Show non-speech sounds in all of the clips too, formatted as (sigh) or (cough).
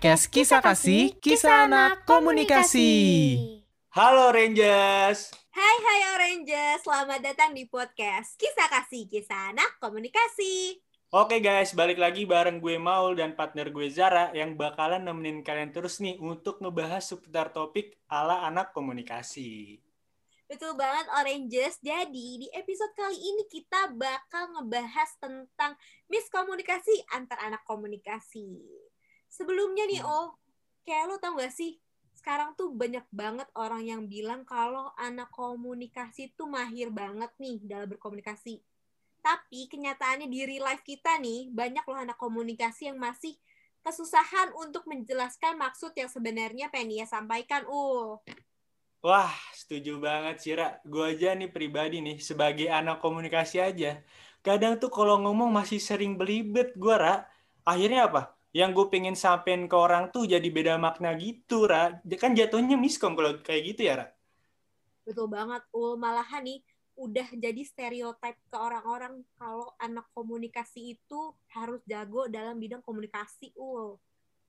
podcast Kisah Kasih, Kisah Anak Komunikasi. Halo Rangers. Hai hai Oranges, selamat datang di podcast Kisah Kasih Kisah Anak Komunikasi. Oke guys, balik lagi bareng gue Maul dan partner gue Zara yang bakalan nemenin kalian terus nih untuk ngebahas seputar topik ala anak komunikasi. Betul banget Oranges. Jadi di episode kali ini kita bakal ngebahas tentang miskomunikasi antar anak komunikasi. Sebelumnya nih Oh, kayak lo tau gak sih sekarang tuh banyak banget orang yang bilang kalau anak komunikasi tuh mahir banget nih dalam berkomunikasi. Tapi kenyataannya di real life kita nih, banyak loh anak komunikasi yang masih kesusahan untuk menjelaskan maksud yang sebenarnya pengen dia sampaikan. Uh, Wah, setuju banget Cira. Gue aja nih pribadi nih, sebagai anak komunikasi aja. Kadang tuh kalau ngomong masih sering belibet gue, Ra. Akhirnya apa? Yang gue pengen sampein ke orang tuh jadi beda makna gitu, Ra. Kan jatuhnya miskom kalau kayak gitu ya, Ra. betul banget. Uh, malahan nih udah jadi stereotip ke orang-orang kalau anak komunikasi itu harus jago dalam bidang komunikasi. Uh.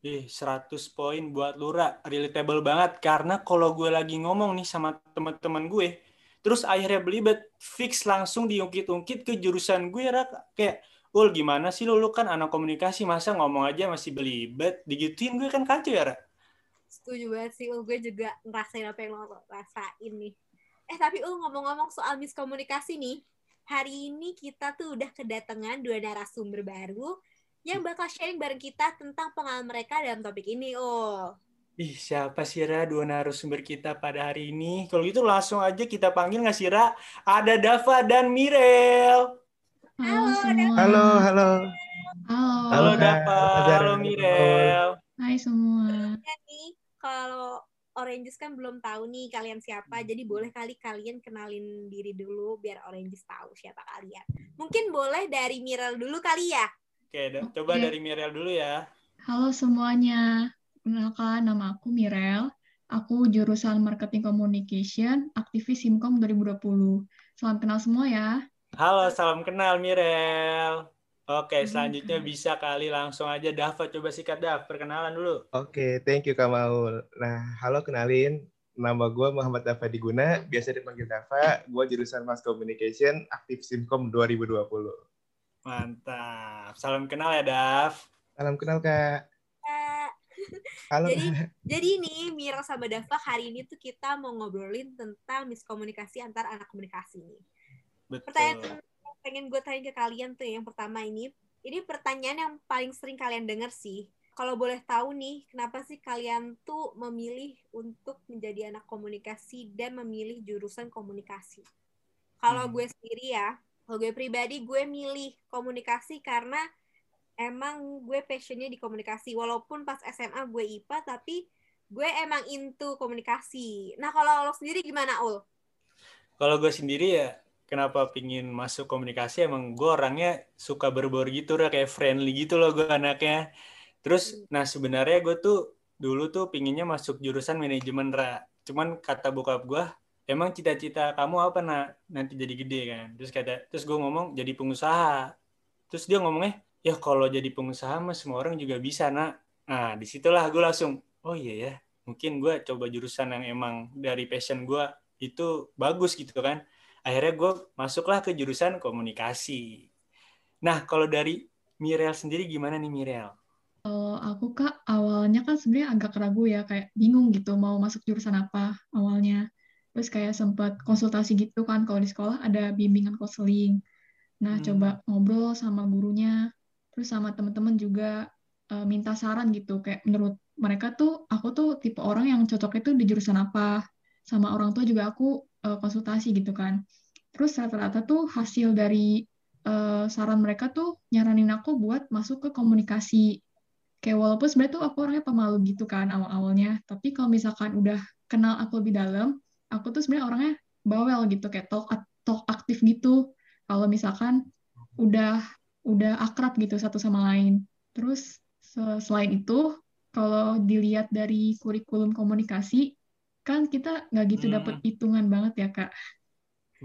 Ih, 100 poin buat Lura. Relatable banget. Karena kalau gue lagi ngomong nih sama teman-teman gue, terus akhirnya belibet, fix langsung diungkit-ungkit ke jurusan gue, Ra. Kayak, Ul, gimana sih lu? Lu kan anak komunikasi, masa ngomong aja masih belibet? Digituin gue kan kacau ya, Ra? Setuju banget sih, Ul. Gue juga ngerasain apa yang lo rasain nih. Eh, tapi Ul, ngomong-ngomong soal miskomunikasi nih, hari ini kita tuh udah kedatangan dua narasumber baru yang bakal sharing bareng kita tentang pengalaman mereka dalam topik ini, Ul. Ih, siapa sih, Ra, dua narasumber kita pada hari ini? Kalau gitu langsung aja kita panggil nggak sih, Ra? Ada Dava dan Mirel. Halo, semua. Halo, halo. Halo. Halo. Azhar. Halo, Mirel. Hai semua. Ya nih, kalau Oranges kan belum tahu nih kalian siapa, jadi boleh kali kalian kenalin diri dulu biar Oranges tahu siapa kalian. Mungkin boleh dari Miral dulu kali ya. Oke, da- coba dari Mirel dulu ya. Halo semuanya. Kenalkan nama aku Mirel. Aku jurusan Marketing Communication, aktivis Simkom 2020. Salam kenal semua ya. Halo, salam kenal Mirel. Oke, Hmm, selanjutnya bisa kali langsung aja Dava. Coba sikat Dav, perkenalan dulu. Oke, thank you Kak Maul. Nah, halo kenalin. Nama gue Muhammad Dava Diguna, biasa dipanggil Dava. Gue jurusan Mass Communication, aktif Simkom 2020. Mantap. Salam kenal ya, Dav. Salam kenal Kak. Kak. Halo. Jadi- Jadi nih Miral sama Dava hari ini tuh kita mau ngobrolin tentang miskomunikasi antar anak komunikasi nih. Betul. Pertanyaan yang pengen gue tanya ke kalian tuh yang pertama ini, ini pertanyaan yang paling sering kalian dengar sih. Kalau boleh tahu nih, kenapa sih kalian tuh memilih untuk menjadi anak komunikasi dan memilih jurusan komunikasi? Kalau Hmm. gue sendiri ya, kalau gue pribadi gue milih komunikasi karena emang gue passionnya di komunikasi. Walaupun pas SMA gue IPA, tapi gue emang into komunikasi. Nah kalau lo sendiri gimana Ul? Kalau gue sendiri ya, kenapa pingin masuk komunikasi, emang gue orangnya suka berbor gitu, Ra. kayak friendly gitu loh gue anaknya. Terus, nah sebenarnya gue tuh dulu tuh pinginnya masuk jurusan manajemen, Ra. Cuman kata bokap gue, emang cita-cita kamu apa, nak? Nanti jadi gede kan? Terus kata, terus gue ngomong, jadi pengusaha. Terus dia ngomongnya, ya kalau jadi pengusaha mah semua orang juga bisa, nak. Nah, di situlah gue langsung, oh iya ya, mungkin gue coba jurusan yang emang dari passion gue itu bagus gitu kan. Akhirnya gue masuklah ke jurusan komunikasi. Nah, kalau dari Mirel sendiri gimana nih Mirel? Kalau aku Kak, awalnya kan sebenarnya agak ragu ya, kayak bingung gitu mau masuk jurusan apa awalnya. Terus kayak sempat konsultasi gitu kan, kalau di sekolah ada bimbingan konseling. Nah, Hmm. coba ngobrol sama gurunya, terus sama teman-teman juga eh, minta saran gitu, kayak menurut mereka tuh aku tuh tipe orang yang cocok itu di jurusan apa. Sama orang tua juga aku eh, konsultasi gitu kan. Terus rata-rata tuh hasil dari eh, saran mereka tuh nyaranin aku buat masuk ke komunikasi. Kayak walaupun sebenarnya tuh aku orangnya pemalu gitu kan awal-awalnya tapi kalau misalkan udah kenal aku lebih dalam aku tuh sebenarnya orangnya bawel gitu kayak talk talk aktif gitu. Kalau misalkan udah udah akrab gitu satu sama lain. Terus se- selain itu kalau dilihat dari kurikulum komunikasi kan kita nggak gitu Hmm. dapet hitungan banget ya kak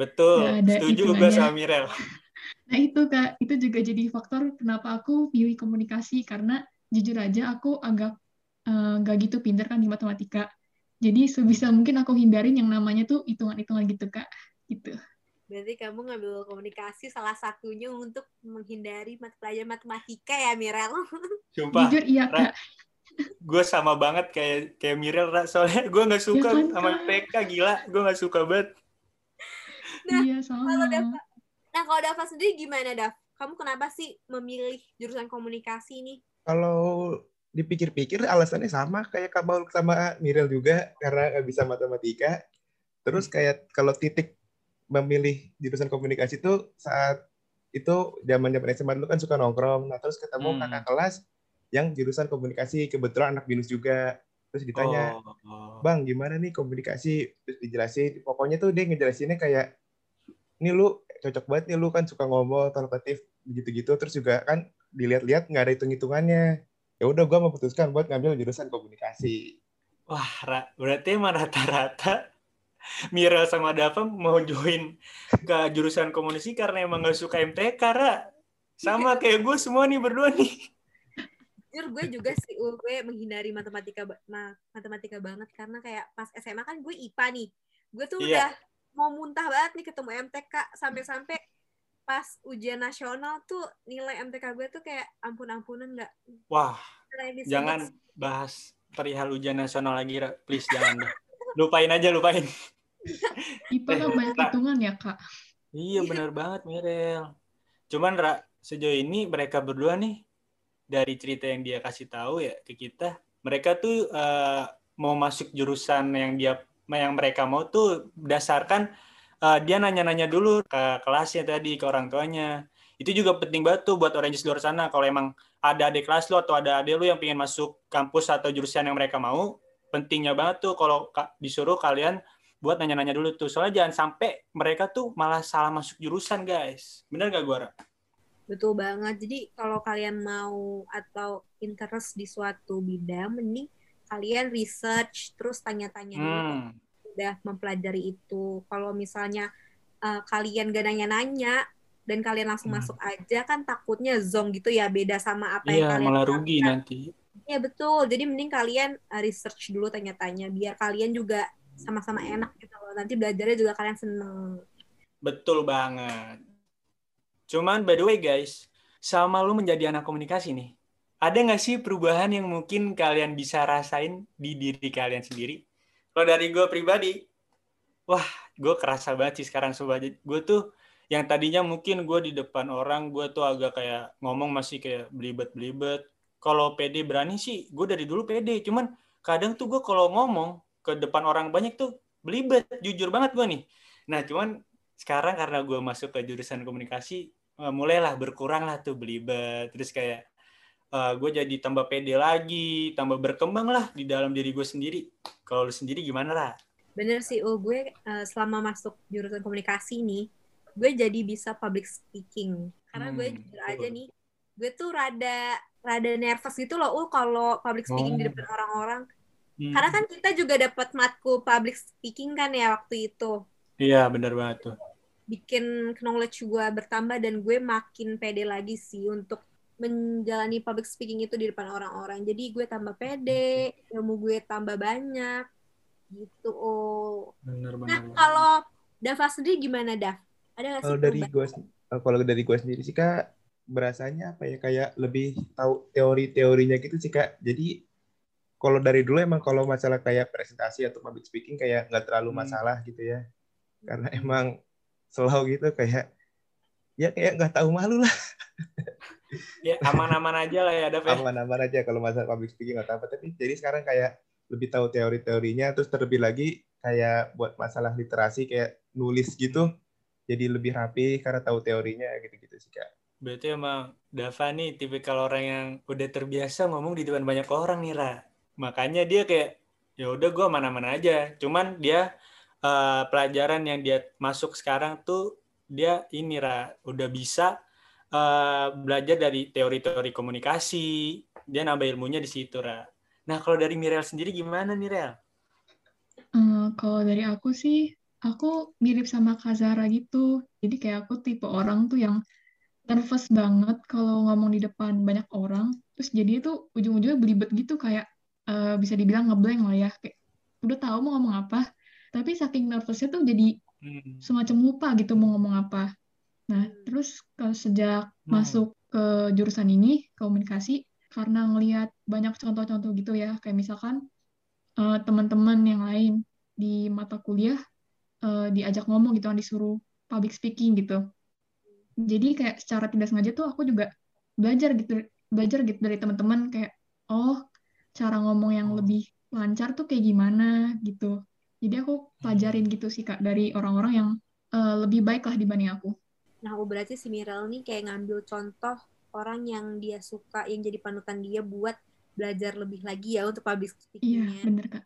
Betul, Nggak ada setuju gue hitungannya. sama Mirel. (laughs) Nah itu Kak, itu juga jadi faktor kenapa aku pilih komunikasi karena jujur aja aku agak eh, nggak gitu pinter kan di matematika. Jadi sebisa mungkin aku hindarin yang namanya tuh hitungan-hitungan gitu kak, gitu. Berarti kamu ngambil komunikasi salah satunya untuk menghindari mat pelajaran matematika ya, Mirel? (laughs) Sumpah, Jujur iya kak. Gue sama banget kayak kayak Mirel Ra. soalnya gue nggak suka kan, sama Kak? PK gila, gue nggak suka banget. Nah, iya Kalau. Dava, nah kalau Dava sendiri gimana, Dav? Kamu kenapa sih memilih jurusan komunikasi nih? Kalau dipikir-pikir alasannya sama kayak Kak Maul sama Mirel juga karena nggak bisa matematika. Terus kayak kalau titik memilih jurusan komunikasi itu saat itu zaman zaman SMA dulu kan suka nongkrong. Nah terus ketemu Hmm. kakak kelas yang jurusan komunikasi kebetulan anak binus juga. Terus ditanya, Oh. Bang, gimana nih komunikasi? Terus dijelasin. Pokoknya tuh dia ngejelasinnya kayak, ini lu cocok banget nih, lu kan suka ngomong, talkatif, begitu-gitu. Terus juga kan dilihat-lihat nggak ada hitung-hitungannya. Ya udah, gue memutuskan buat ngambil jurusan komunikasi. Wah, Ra, berarti emang rata-rata (laughs) Mirel sama Dava mau join ke jurusan komunikasi karena emang gak suka MTK, Ra. Sama kayak gue semua nih berdua nih. Jujur gue juga sih, gue menghindari matematika ma- matematika banget karena kayak pas SMA kan gue IPA nih. Gue tuh Iya. udah mau muntah banget nih ketemu MTK sampai-sampai pas ujian nasional tuh nilai MTK gue tuh kayak ampun-ampunan nggak Wah, jangan bahas perihal ujian nasional lagi. Please, jangan deh. Lupain aja, lupain. IPA kan banyak Kak. hitungan ya kak. Iya, bener banget, Mirel. Cuman, Ra, sejauh ini mereka berdua nih, dari cerita yang dia kasih tahu ya ke kita, mereka tuh eh, mau masuk jurusan yang dia yang mereka mau tuh berdasarkan eh, dia nanya-nanya dulu ke kelasnya tadi, ke orang tuanya. Itu juga penting banget tuh buat Oranges di luar sana. Kalau emang ada adik kelas lu atau ada adik lu yang pengen masuk kampus atau jurusan yang mereka mau, pentingnya banget tuh kalau ka- disuruh kalian buat nanya-nanya dulu tuh. Soalnya jangan sampai mereka tuh malah salah masuk jurusan, guys. Bener gak gue, Ra? Betul banget. Jadi kalau kalian mau atau interest di suatu bidang, mending kalian research terus tanya-tanya Hmm. udah mempelajari itu. Kalau misalnya uh, kalian gak nanya-nanya dan kalian langsung Hmm. masuk aja kan takutnya zong gitu ya beda sama apa yang Iya, kalian malah rugi nanti. Iya betul. Jadi mending kalian uh, research dulu tanya-tanya biar kalian juga sama-sama enak gitu loh. Nanti belajarnya juga kalian seneng. Betul banget. Cuman by the way guys, sama lu menjadi anak komunikasi nih, ada nggak sih perubahan yang mungkin kalian bisa rasain di diri kalian sendiri? Kalau dari gue pribadi, wah gue kerasa banget sih sekarang sobat. Gue tuh yang tadinya mungkin gue di depan orang, gue tuh agak kayak ngomong masih kayak belibet-belibet. Kalau pede berani sih, gue dari dulu pede. Cuman kadang tuh gue kalau ngomong ke depan orang banyak tuh belibet, jujur banget gue nih. Nah cuman sekarang karena gue masuk ke jurusan komunikasi eh, mulailah berkurang lah tuh belibet terus kayak eh, gue jadi tambah pede lagi tambah berkembang lah di dalam diri gue sendiri kalau lu sendiri gimana lah Bener sih, oh gue uh, selama masuk jurusan komunikasi nih, gue jadi bisa public speaking. Karena gue Hmm, jujur aja betul. nih, gue tuh rada rada nervous gitu loh, uh kalau public speaking di Oh. depan orang-orang. Hmm. Karena kan kita juga dapat matkul public speaking kan ya waktu itu. iya benar banget tuh Bikin knowledge gue bertambah dan gue makin pede lagi sih untuk menjalani public speaking itu di depan orang-orang. Jadi gue tambah pede, ilmu gue tambah banyak. Gitu, oh. benar Nah, benar kalau Dava sendiri gimana, Dav? Ada nggak sih Kalau dari gue, kalau dari gue sendiri sih kak, berasanya apa ya kayak lebih tahu teori-teorinya gitu sih kak. Jadi kalau dari dulu emang kalau masalah kayak presentasi atau public speaking kayak nggak terlalu Hmm. masalah gitu ya. Karena emang slow gitu kayak ya kayak nggak tahu malu lah. ya aman-aman aja lah ya Dav ya. aman-aman aja kalau masalah public speaking atau apa tapi jadi sekarang kayak lebih tahu teori-teorinya terus terlebih lagi kayak buat masalah literasi kayak nulis gitu jadi lebih rapi karena tahu teorinya gitu-gitu sih kak berarti emang Dava nih tipikal orang yang udah terbiasa ngomong di depan banyak orang nih Ra makanya dia kayak ya udah gue mana-mana aja cuman dia eh, pelajaran yang dia masuk sekarang tuh dia ini Ra udah bisa eh, belajar dari teori-teori komunikasi dia nambah ilmunya di situ Ra nah kalau dari Mirel sendiri gimana nih Rel? Eh, kalau dari aku sih, aku mirip sama Kak Zara gitu. Jadi kayak aku tipe orang tuh yang nervous banget kalau ngomong di depan banyak orang. Terus jadi itu ujung-ujungnya belibet gitu kayak eh, bisa dibilang ngeblank lah ya kayak udah tahu mau ngomong apa tapi saking nervousnya tuh jadi Hmm. semacam lupa gitu mau ngomong apa. Nah terus kalau sejak Hmm. masuk ke jurusan ini komunikasi karena ngelihat banyak contoh-contoh gitu ya. Kayak misalkan eh, teman-teman yang lain di mata kuliah eh, diajak ngomong gitu kan disuruh public speaking gitu. Jadi kayak secara tidak sengaja tuh aku juga belajar gitu belajar gitu dari teman-teman. Kayak oh cara ngomong yang lebih lancar tuh kayak gimana? gitu jadi aku pelajarin gitu sih kak dari orang-orang yang eh, lebih baik lah dibanding aku Nah, oh, berarti si Mirel nih kayak ngambil contoh orang yang dia suka, yang jadi panutan dia buat belajar lebih lagi ya untuk public iya speaking-nya. bener kak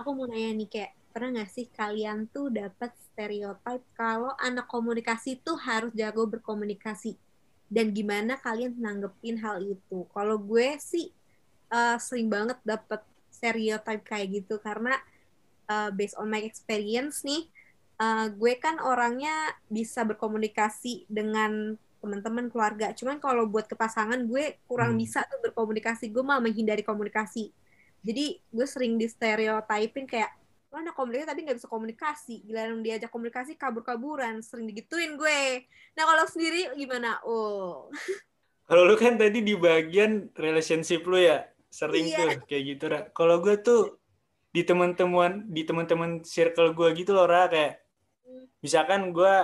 Aku mau nanya nih kayak pernah nggak sih kalian tuh dapat stereotype kalau anak komunikasi tuh harus jago berkomunikasi dan gimana kalian nanggepin hal itu? Kalau gue sih eh, sering banget dapat stereotype kayak gitu karena eh, based on my experience nih, eh, gue kan orangnya bisa berkomunikasi dengan teman-teman keluarga. Cuman kalau buat ke pasangan gue kurang Hmm. bisa tuh berkomunikasi. Gue malah menghindari komunikasi. Jadi gue sering di stereotipin kayak lo anak komunikasi tapi nggak bisa komunikasi. Gila yang diajak komunikasi kabur-kaburan, sering digituin gue. Nah kalau sendiri gimana? Oh, (laughs) Kalau lu kan tadi di bagian relationship lu ya, sering Iya. tuh kayak gitu, Ra. Kalau gue tuh di teman-teman di teman-teman circle gue gitu loh, Ra, kayak misalkan gue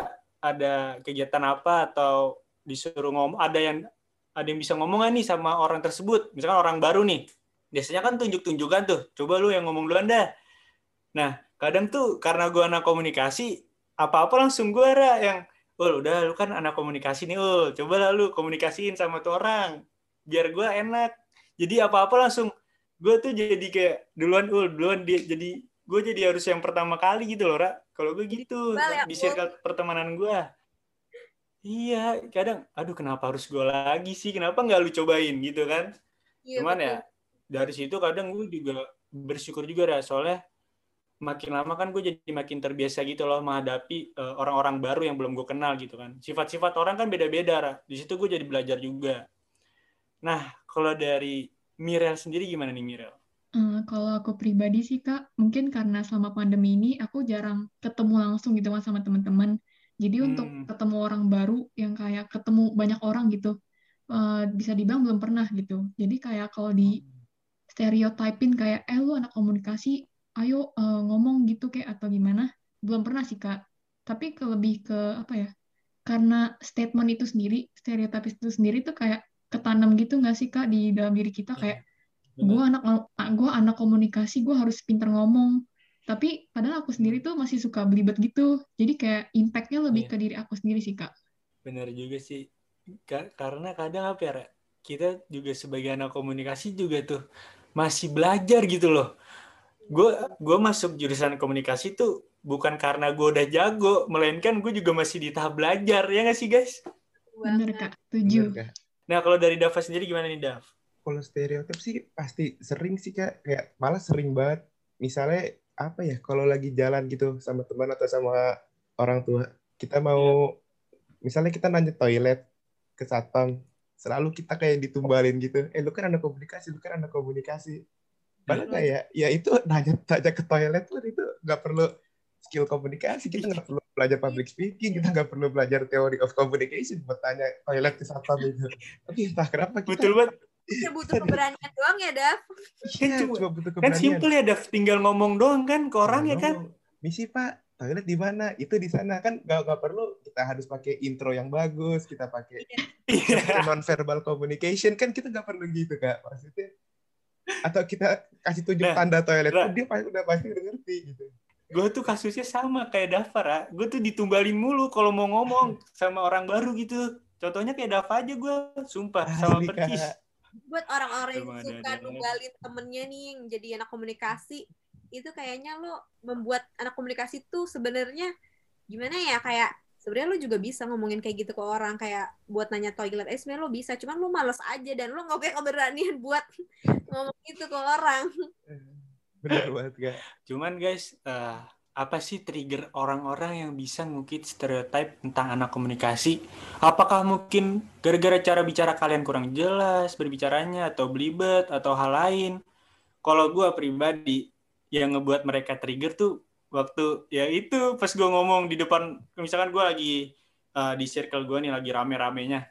ada kegiatan apa atau disuruh ngomong, ada yang ada yang bisa ngomong nih sama orang tersebut, misalkan orang baru nih. Biasanya kan tunjuk-tunjukkan tuh, coba lu yang ngomong duluan dah. Nah, kadang tuh karena gue anak komunikasi, apa-apa langsung gue Ra, yang Oh, udah lu kan anak komunikasi nih, oh, coba lah lu komunikasiin sama tuh orang. Biar gue enak. Jadi apa-apa langsung gue tuh jadi kayak duluan ul duluan dia jadi gue jadi harus yang pertama kali gitu loh, Ra. Kalau gue gitu ya, di circle pertemanan gue. Iya, kadang aduh kenapa harus gue lagi sih? Kenapa nggak lu cobain gitu kan? iya Cuman betul. ya dari situ kadang gue juga bersyukur juga ya soalnya makin lama kan gue jadi makin terbiasa gitu loh menghadapi eh, orang-orang baru yang belum gue kenal gitu kan. Sifat-sifat orang kan beda-beda, Ra. Di situ gue jadi belajar juga. Nah, kalau dari Mirel sendiri gimana nih Mirel? Eh, kalau aku pribadi sih Kak, mungkin karena selama pandemi ini aku jarang ketemu langsung gitu sama teman-teman. Jadi untuk Hmm. ketemu orang baru yang kayak ketemu banyak orang gitu, eh, bisa dibilang belum pernah gitu. Jadi kayak kalau di stereotypin kayak, eh lu anak komunikasi, ayo eh, ngomong gitu kayak atau gimana, belum pernah sih Kak. Tapi ke lebih ke apa ya? Karena statement itu sendiri, stereotip itu sendiri tuh kayak ketanam gitu nggak sih Kak di dalam diri kita kayak gue anak gue anak komunikasi gue harus pinter ngomong tapi padahal aku sendiri tuh masih suka belibet gitu jadi kayak impactnya lebih Iya. ke diri aku sendiri sih kak Bener juga sih. Ka- karena kadang apa ya, Ra? kita juga sebagai anak komunikasi juga tuh masih belajar gitu loh. Gue gue masuk jurusan komunikasi tuh bukan karena gue udah jago, melainkan gue juga masih di tahap belajar, ya nggak sih guys? Banget. kak tujuh Bener, Kak. Nah kalau dari Dava sendiri gimana nih Dav? Kalau stereotip sih pasti sering sih kak, kayak malah sering banget. Misalnya apa ya, kalau lagi jalan gitu sama teman atau sama orang tua, kita mau, misalnya kita nanya toilet ke satpam, selalu kita kayak ditumbalin gitu. Eh lu kan anak komunikasi, lu kan anak komunikasi. Padahal kayak ya itu nanya nanya ke toilet pun itu nggak perlu skill komunikasi, kita nggak perlu belajar public speaking, kita nggak perlu belajar theory of communication buat tanya toilet ke satpam itu. Tapi entah kenapa kita Betul banget. Ya butuh keberanian doang ya, Dav. Iya, cuma- cuma butuh Kan keberanian. simple ya Dav, tinggal ngomong doang kan ke orang ya kan? Ngomong, Misi Pak, toilet di mana? Itu di sana kan nggak nggak perlu kita harus pakai intro yang bagus, kita pakai Iya. non verbal communication kan kita nggak perlu gitu kak maksudnya. Atau kita kasih tunjuk Nah, tanda toilet, nah. dia pasti udah pasti udah ngerti gitu. Gue tuh kasusnya sama kayak Dava, Ra. Gue tuh ditumbalin mulu kalau mau ngomong sama orang baru gitu. Contohnya kayak Dava aja gue, sumpah, sama Asli, percis. Kak. Buat orang-orang yang suka nunggalin temennya nih yang jadi anak komunikasi, itu kayaknya lo membuat anak komunikasi tuh sebenarnya gimana ya kayak sebenarnya lo juga bisa ngomongin kayak gitu ke orang kayak buat nanya toilet eh sebenarnya lo bisa cuman lo males aja dan lo nggak punya keberanian buat (laughs) ngomong itu ke orang Bener banget kak. Cuman guys, eh, apa sih trigger orang-orang yang bisa ngukit stereotip tentang anak komunikasi? Apakah mungkin gara-gara cara bicara kalian kurang jelas berbicaranya atau belibet atau hal lain? kalau gue pribadi yang ngebuat mereka trigger tuh waktu ya itu pas gue ngomong di depan misalkan gue lagi uh, di circle gue nih lagi rame-ramenya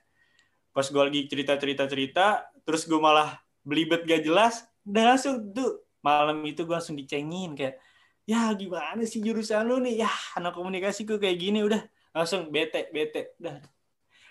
pas gue lagi cerita-cerita cerita terus gue malah belibet gak jelas udah langsung tuh malam itu gue langsung dicengin kayak ya gimana sih jurusan lu nih ya anak komunikasi gue kayak gini udah langsung bete bete udah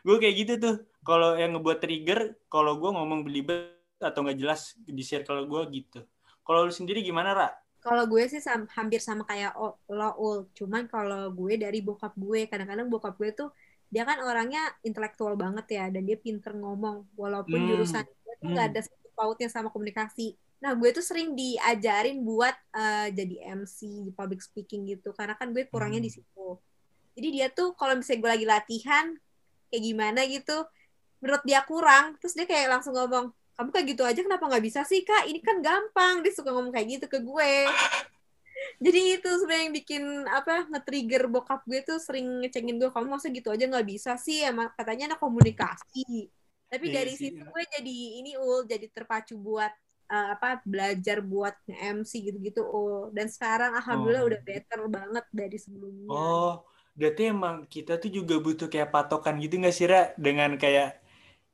gue kayak gitu tuh kalau yang ngebuat trigger kalau gue ngomong belibet atau nggak jelas di circle gue gitu kalau lu sendiri gimana Ra? Kalau gue sih sam hampir sama kayak lo ul, cuman kalau gue dari bokap gue, kadang-kadang bokap gue tuh dia kan orangnya intelektual banget ya, dan dia pinter ngomong, walaupun hmm. jurusan gue tuh nggak hmm. ada satu pautnya sama komunikasi. Nah, gue tuh sering diajarin buat uh, jadi MC, public speaking gitu, karena kan gue kurangnya hmm. di situ. Jadi dia tuh kalau misalnya gue lagi latihan, kayak gimana gitu, menurut dia kurang, terus dia kayak langsung ngomong, kamu kayak gitu aja kenapa nggak bisa sih kak ini kan gampang dia suka ngomong kayak gitu ke gue (laughs) jadi itu sebenarnya yang bikin apa nge-trigger bokap gue tuh sering ngecengin gue kamu masa gitu aja nggak bisa sih emang katanya anak komunikasi tapi yeah, dari situ gue jadi ini ul jadi terpacu buat uh, apa belajar buat MC gitu-gitu ul dan sekarang alhamdulillah oh. udah better banget dari sebelumnya oh berarti emang kita tuh juga butuh kayak patokan gitu nggak sih Ra? dengan kayak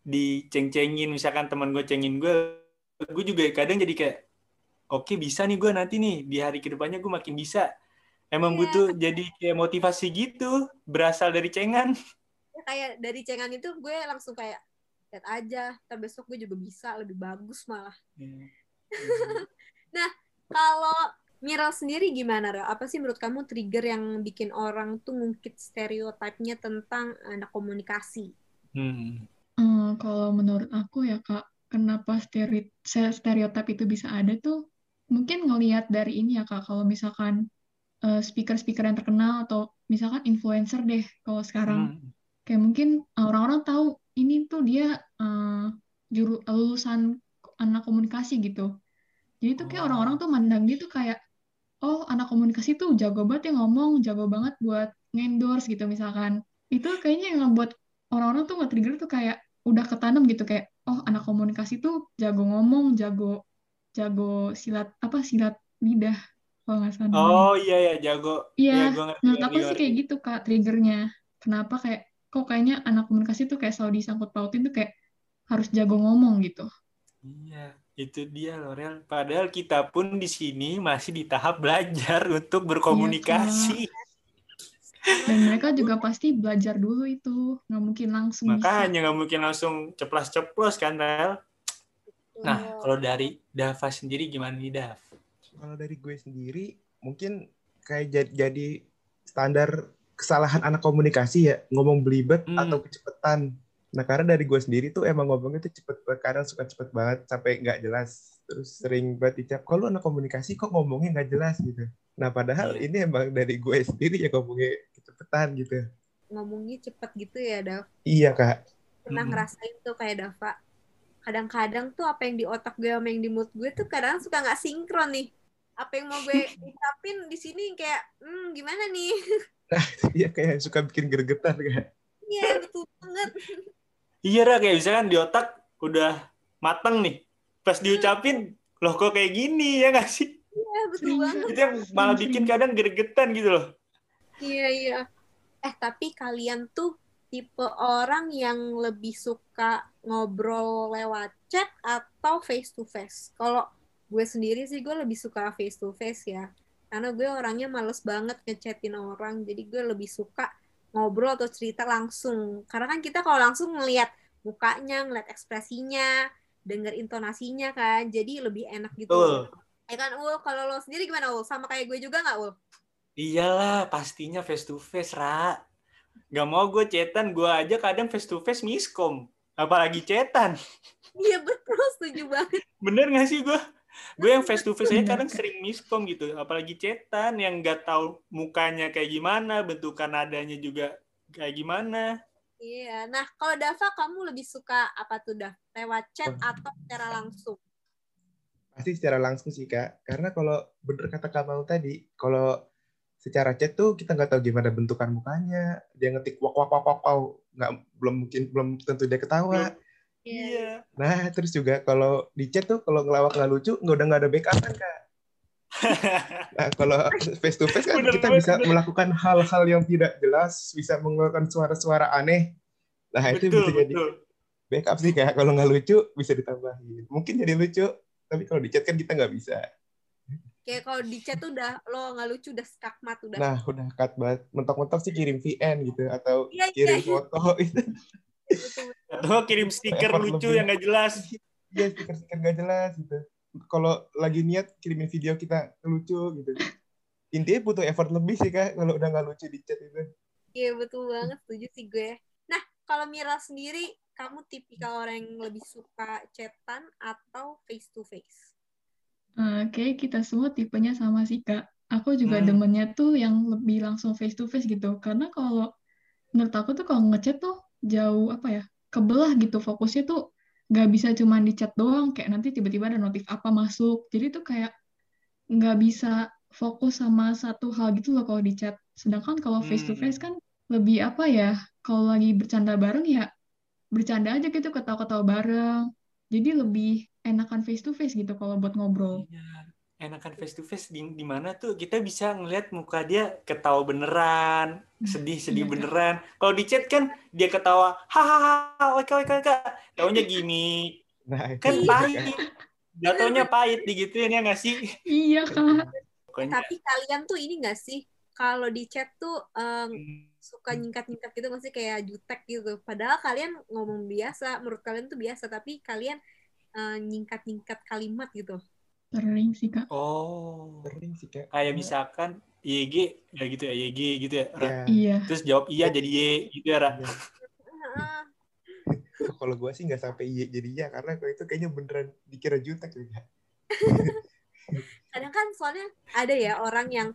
diceng-cengin misalkan teman gue cengin gue gue juga kadang jadi kayak oke okay, bisa nih gue nanti nih di hari ke depannya gue makin bisa emang yeah. butuh jadi kayak motivasi gitu berasal dari cengan ya, kayak dari cengan itu gue langsung kayak lihat aja ntar besok gue juga bisa lebih bagus malah yeah. (laughs) nah kalau Miral sendiri gimana, Ra? Apa sih menurut kamu trigger yang bikin orang tuh ngungkit stereotipnya tentang anak komunikasi? Hmm. Hmm, kalau menurut aku ya Kak, kenapa stereotip itu bisa ada tuh mungkin ngelihat dari ini ya Kak, kalau misalkan uh, speaker-speaker yang terkenal atau misalkan influencer deh kalau sekarang. Hmm. Kayak mungkin orang-orang tahu ini tuh dia uh, juru lulusan anak komunikasi gitu. Jadi tuh kayak orang-orang oh. tuh mandang dia tuh kayak oh anak komunikasi tuh jago banget ya ngomong, jago banget buat ngendorse gitu misalkan. Itu kayaknya yang ngebuat orang-orang tuh nge-trigger tuh kayak udah ketanam gitu kayak oh anak komunikasi tuh jago ngomong jago jago silat apa silat lidah kalau nggak salah oh iya ya jago iya ya, menurut aku sih kayak gitu kak triggernya kenapa kayak kok kayaknya anak komunikasi tuh kayak selalu disangkut pautin tuh kayak harus jago ngomong gitu. Iya itu dia Lorel. Padahal kita pun di sini masih di tahap belajar untuk berkomunikasi. Iya, dan mereka juga pasti belajar dulu itu. Nggak mungkin langsung makanya nggak mungkin langsung ceplas-ceplos kan Rel nah kalau dari Dava sendiri gimana nih Dav? Kalau dari gue sendiri mungkin kayak jadi standar kesalahan anak komunikasi ya ngomong belibet hmm. atau kecepatan nah karena dari gue sendiri tuh emang ngomongnya tuh cepet banget kadang suka cepet banget sampai nggak jelas. Terus sering banget dicap kalau anak komunikasi kok ngomongnya nggak jelas? gitu. Nah padahal yeah. ini emang dari gue sendiri ya ngomongnya cepetan gitu. Ngomongnya cepet gitu ya Dav? Iya kak. Pernah hmm. ngerasain tuh kayak Dava? Kadang-kadang tuh apa yang di otak gue sama yang di mood gue tuh kadang suka nggak sinkron nih. Apa yang mau gue (laughs) ucapin di sini kayak hmm gimana nih (laughs) nah (laughs) iya kayak suka bikin gregetan kayak iya betul banget iya lah kayak misalkan di otak udah mateng nih pas diucapin loh kok kayak gini ya gak sih iya betul banget itu yang malah bikin kadang gregetan gitu loh Iya iya. Eh tapi kalian tuh tipe orang yang lebih suka ngobrol lewat chat atau face to face? Kalau gue sendiri sih gue lebih suka face to face ya. Karena gue orangnya males banget ngechatin orang. Jadi gue lebih suka ngobrol atau cerita langsung. Karena kan kita kalau langsung ngeliat mukanya, ngeliat ekspresinya, denger intonasinya kan. Jadi lebih enak gitu. Ya kan Ul, kalau lo sendiri gimana Ul? Sama kayak gue juga nggak Ul? Iyalah, pastinya face to face, Ra. Gak mau gue cetan, gue aja kadang face to face miskom. Apalagi cetan. Iya betul, setuju banget. Bener gak sih gue? Gue yang face to face aja kadang sering miskom gitu. Apalagi cetan yang gak tahu mukanya kayak gimana, bentukan nadanya juga kayak gimana. Iya, nah kalau Dava kamu lebih suka apa tuh dah? Lewat chat atau secara langsung? Pasti secara langsung sih kak, karena kalau bener kata kamu tadi, kalau secara chat tuh kita nggak tahu gimana bentukan mukanya dia ngetik wak wak wak wak wak nggak belum mungkin belum tentu dia ketawa Iya. Nah, terus juga kalau di chat tuh kalau ngelawak nggak lucu, nggak udah nggak ada backup kan kak. (laughs) Nah, kalau face to face kan Bener kita banget, bisa bener. melakukan hal-hal yang tidak jelas, bisa mengeluarkan suara-suara aneh. Nah, itu betul, bisa jadi betul. backup sih kak. Kalau nggak lucu bisa ditambahin. Mungkin jadi lucu, tapi kalau di chat kan kita nggak bisa. Kayak kalau di chat tuh udah lo nggak lucu udah skakmat udah. Nah, udah cut banget. Mentok-mentok sih kirim VN gitu atau Iya, iya, kirim iya. foto itu. (laughs) Betul. Atau (laughs) kirim stiker lucu yang nggak jelas. (laughs) Iya, stiker-stiker nggak jelas gitu. Kalau lagi niat kirimin video kita lucu gitu. Intinya butuh effort lebih sih kak kalau udah nggak lucu di chat itu. Iya betul banget setuju sih gue. Nah kalau Mira sendiri kamu tipikal orang yang lebih suka chatan atau face to face? Kayak kita semua tipenya sama sih, Kak. Aku juga Hmm. demennya tuh yang lebih langsung face to face gitu. Karena kalau menurut aku tuh kalau ngechat tuh jauh apa ya, kebelah gitu. Fokusnya tuh nggak bisa cuma di chat doang. Kayak nanti tiba-tiba ada notif apa masuk. Jadi tuh kayak nggak bisa fokus sama satu hal gitu loh kalau di chat. Sedangkan kalau face to face kan lebih apa ya, kalau lagi bercanda bareng ya bercanda aja gitu, ketawa-ketawa bareng. Jadi lebih enakan face to face gitu kalau buat ngobrol. Iya. Enakan face to face di, di mana tuh kita bisa ngeliat muka dia ketawa beneran, sedih-sedih iya, Kak. beneran. Kalau di chat kan dia ketawa, hahaha, oke oke oke, taunya (laughs) gini, Nah, kan pahit. Jatuhnya pahit digituin ya nggak sih? Iya, Kak. Tapi kalian tuh ini gak sih kalau di chat tuh em, suka nyingkat-nyingkat gitu nggak sih kayak jutek gitu. Padahal kalian ngomong biasa, menurut kalian tuh biasa, tapi kalian eh, nyingkat-nyingkat kalimat gitu. Sering sih, Kak. oh, sering sih kak. kayak misalkan YG ya gitu ya YG gitu ya. Ya, Iya. Terus jawab iya jadi Y gitu ya. Ra. ya. Heeh. (laughs) Kalau gue sih nggak sampai iya jadi iya karena kalau itu kayaknya beneran dikira jutek juga. (laughs) Kadang kan soalnya ada ya orang yang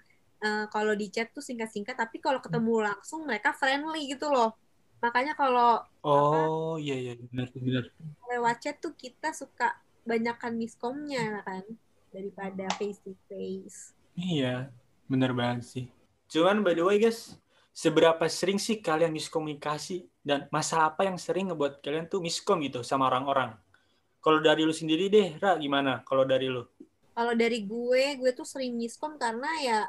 eh, kalau di chat tuh singkat-singkat, tapi kalau ketemu langsung mereka friendly gitu loh. Makanya kalau Oh iya iya benar benar. lewat chat tuh kita suka banyakkan miskomnya kan daripada face to face. Iya, bener banget sih. Cuman by the way guys, seberapa sering sih kalian miskomunikasi dan masalah apa yang sering ngebuat kalian tuh miskom gitu sama orang-orang? Kalau dari lu sendiri deh, Ra, gimana? Kalau dari lu? Kalau dari gue, gue tuh sering miskom karena ya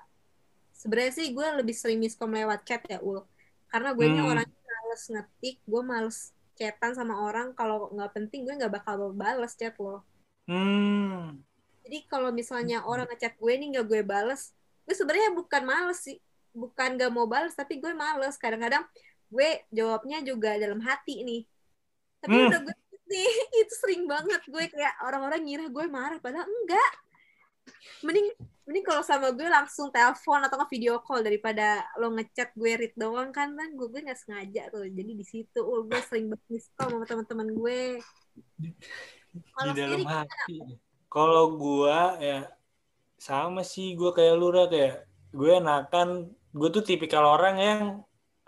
sebenarnya sih gue lebih sering miskom lewat chat ya ul. Karena gue ini Hmm. orangnya males ngetik, gue males chatan sama orang kalau nggak penting gue nggak bakal bales chat lo. Hmm, Jadi kalau misalnya orang ngechat gue nih nggak gue bales, gue sebenarnya bukan males sih, bukan nggak mau bales tapi gue males. Kadang-kadang gue jawabnya juga dalam hati nih. Tapi Hmm. udah gue (laughs) nih itu sering banget gue kayak orang-orang ngira gue marah padahal enggak. Mending mending kalau sama gue langsung telepon atau nge video call daripada lo ngechat gue read doang kan kan gue gue nggak sengaja tuh. Jadi di situ oh, gue sering banget sama teman-teman gue. Di dalam hati. Kalau gua ya sama sih gua kayak lu Ra, kayak gue enakan gue tuh tipikal orang yang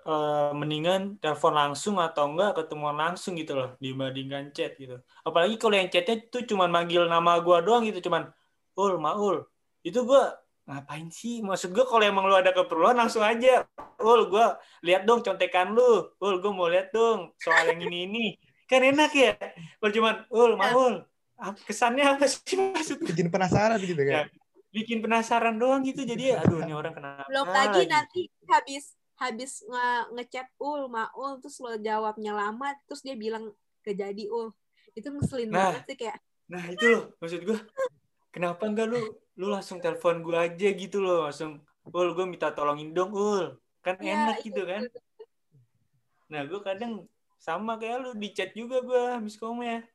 eh, mendingan telepon langsung atau enggak ketemuan langsung gitu loh dibandingkan chat gitu. Apalagi kalau yang chatnya tuh cuman manggil nama gua doang gitu cuman ul maul itu gua ngapain sih? Maksud gua kalau emang lu ada keperluan langsung aja. Ul gua lihat dong contekan lu. Ul gua mau lihat dong soal yang ini ini. Kan enak ya? Kalau cuman ul maul ap- kesannya apa sih maksudnya Bikin penasaran gitu Ya. kan. bikin penasaran doang gitu. Jadi aduh ini orang kenapa belum lagi lagi? nanti habis habis nge ngechat ul maul terus lo jawabnya lama terus dia bilang gak jadi ul. Itu ngeselin Nah. banget sih kayak Nah itu loh maksud gue kenapa enggak lu lu langsung telepon gue aja gitu loh langsung ul gue minta tolongin dong ul kan ya, enak gitu kan nah gue kadang sama kayak lu di chat juga gue miskomnya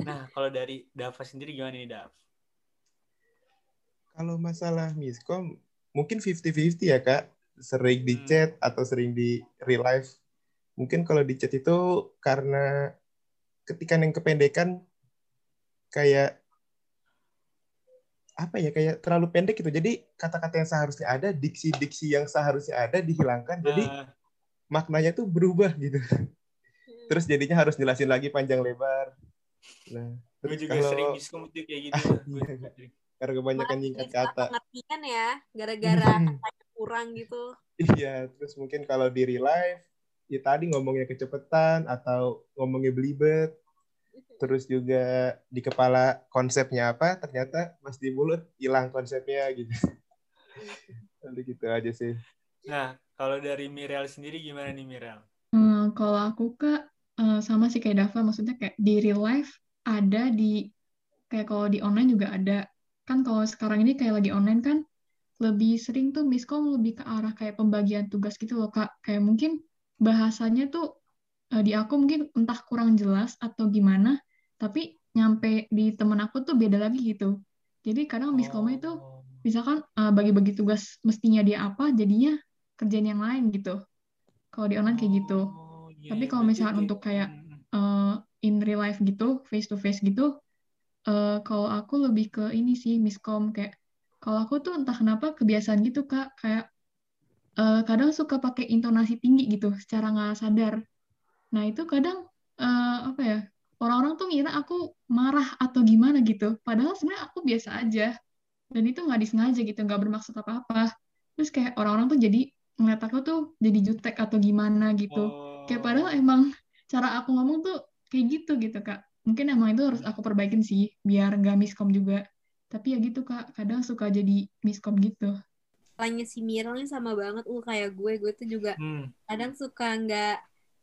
nah kalau dari Dava sendiri gimana nih Dav Kalau masalah miskom, mungkin 50-50 ya kak. Sering di Hmm. chat atau sering di real life. Mungkin kalau di chat itu karena ketikan yang kependekan kayak apa ya kayak terlalu pendek gitu. Jadi kata-kata yang seharusnya ada, diksi-diksi yang seharusnya ada dihilangkan. Jadi Nah, maknanya tuh berubah gitu. Terus jadinya harus jelasin lagi panjang lebar. Nah, gue terus juga kalau sering miskom kayak gitu (laughs) Iya. sering. karena kebanyakan nyingkat kata. pengertian ya gara-gara Hmm. katanya kurang gitu Iya, terus mungkin kalau di real life, ya tadi ngomongnya kecepatan atau ngomongnya belibet. Terus juga di kepala konsepnya apa ternyata pas di mulut hilang konsepnya gitu (laughs) Lalu gitu aja sih Nah, kalau dari Mirel sendiri gimana nih Mirel? Hmm, kalau aku kak eh, sama sih kayak Dava, maksudnya kayak di real life ada di kayak kalau di online juga ada. Kan kalau sekarang ini kayak lagi online kan lebih sering tuh miskom lebih ke arah kayak pembagian tugas gitu loh kak. Kayak mungkin bahasanya tuh eh, di aku mungkin entah kurang jelas atau gimana, tapi nyampe di temen aku tuh beda lagi gitu. Jadi kadang miskomnya itu Oh. misalkan eh, bagi-bagi tugas mestinya dia apa, jadinya kerjaan yang lain gitu. Kalau di online kayak gitu. Oh, iya, Tapi iya, kalau berarti misalkan kayak- untuk kayak Mm, mm. eh, in real life gitu, face to face gitu, eh, kalau aku lebih ke ini sih miskom kayak kalau aku tuh entah kenapa kebiasaan gitu Kak, kayak eh, kadang suka pakai intonasi tinggi gitu secara nggak sadar. Nah, itu kadang eh, apa ya? Orang-orang tuh ngira aku marah atau gimana gitu. Padahal sebenarnya aku biasa aja. Dan itu nggak disengaja gitu, nggak bermaksud apa-apa. Terus kayak orang-orang tuh jadi ngeliat aku tuh jadi jutek atau gimana gitu. Kayak padahal Oh. emang cara aku ngomong tuh kayak gitu gitu Kak. Mungkin emang itu harus aku perbaikin sih biar nggak miskom juga. Tapi ya gitu Kak, kadang suka jadi miskom gitu. Salahnya si nih sama banget uh kayak gue gue tuh juga Hmm. kadang suka nggak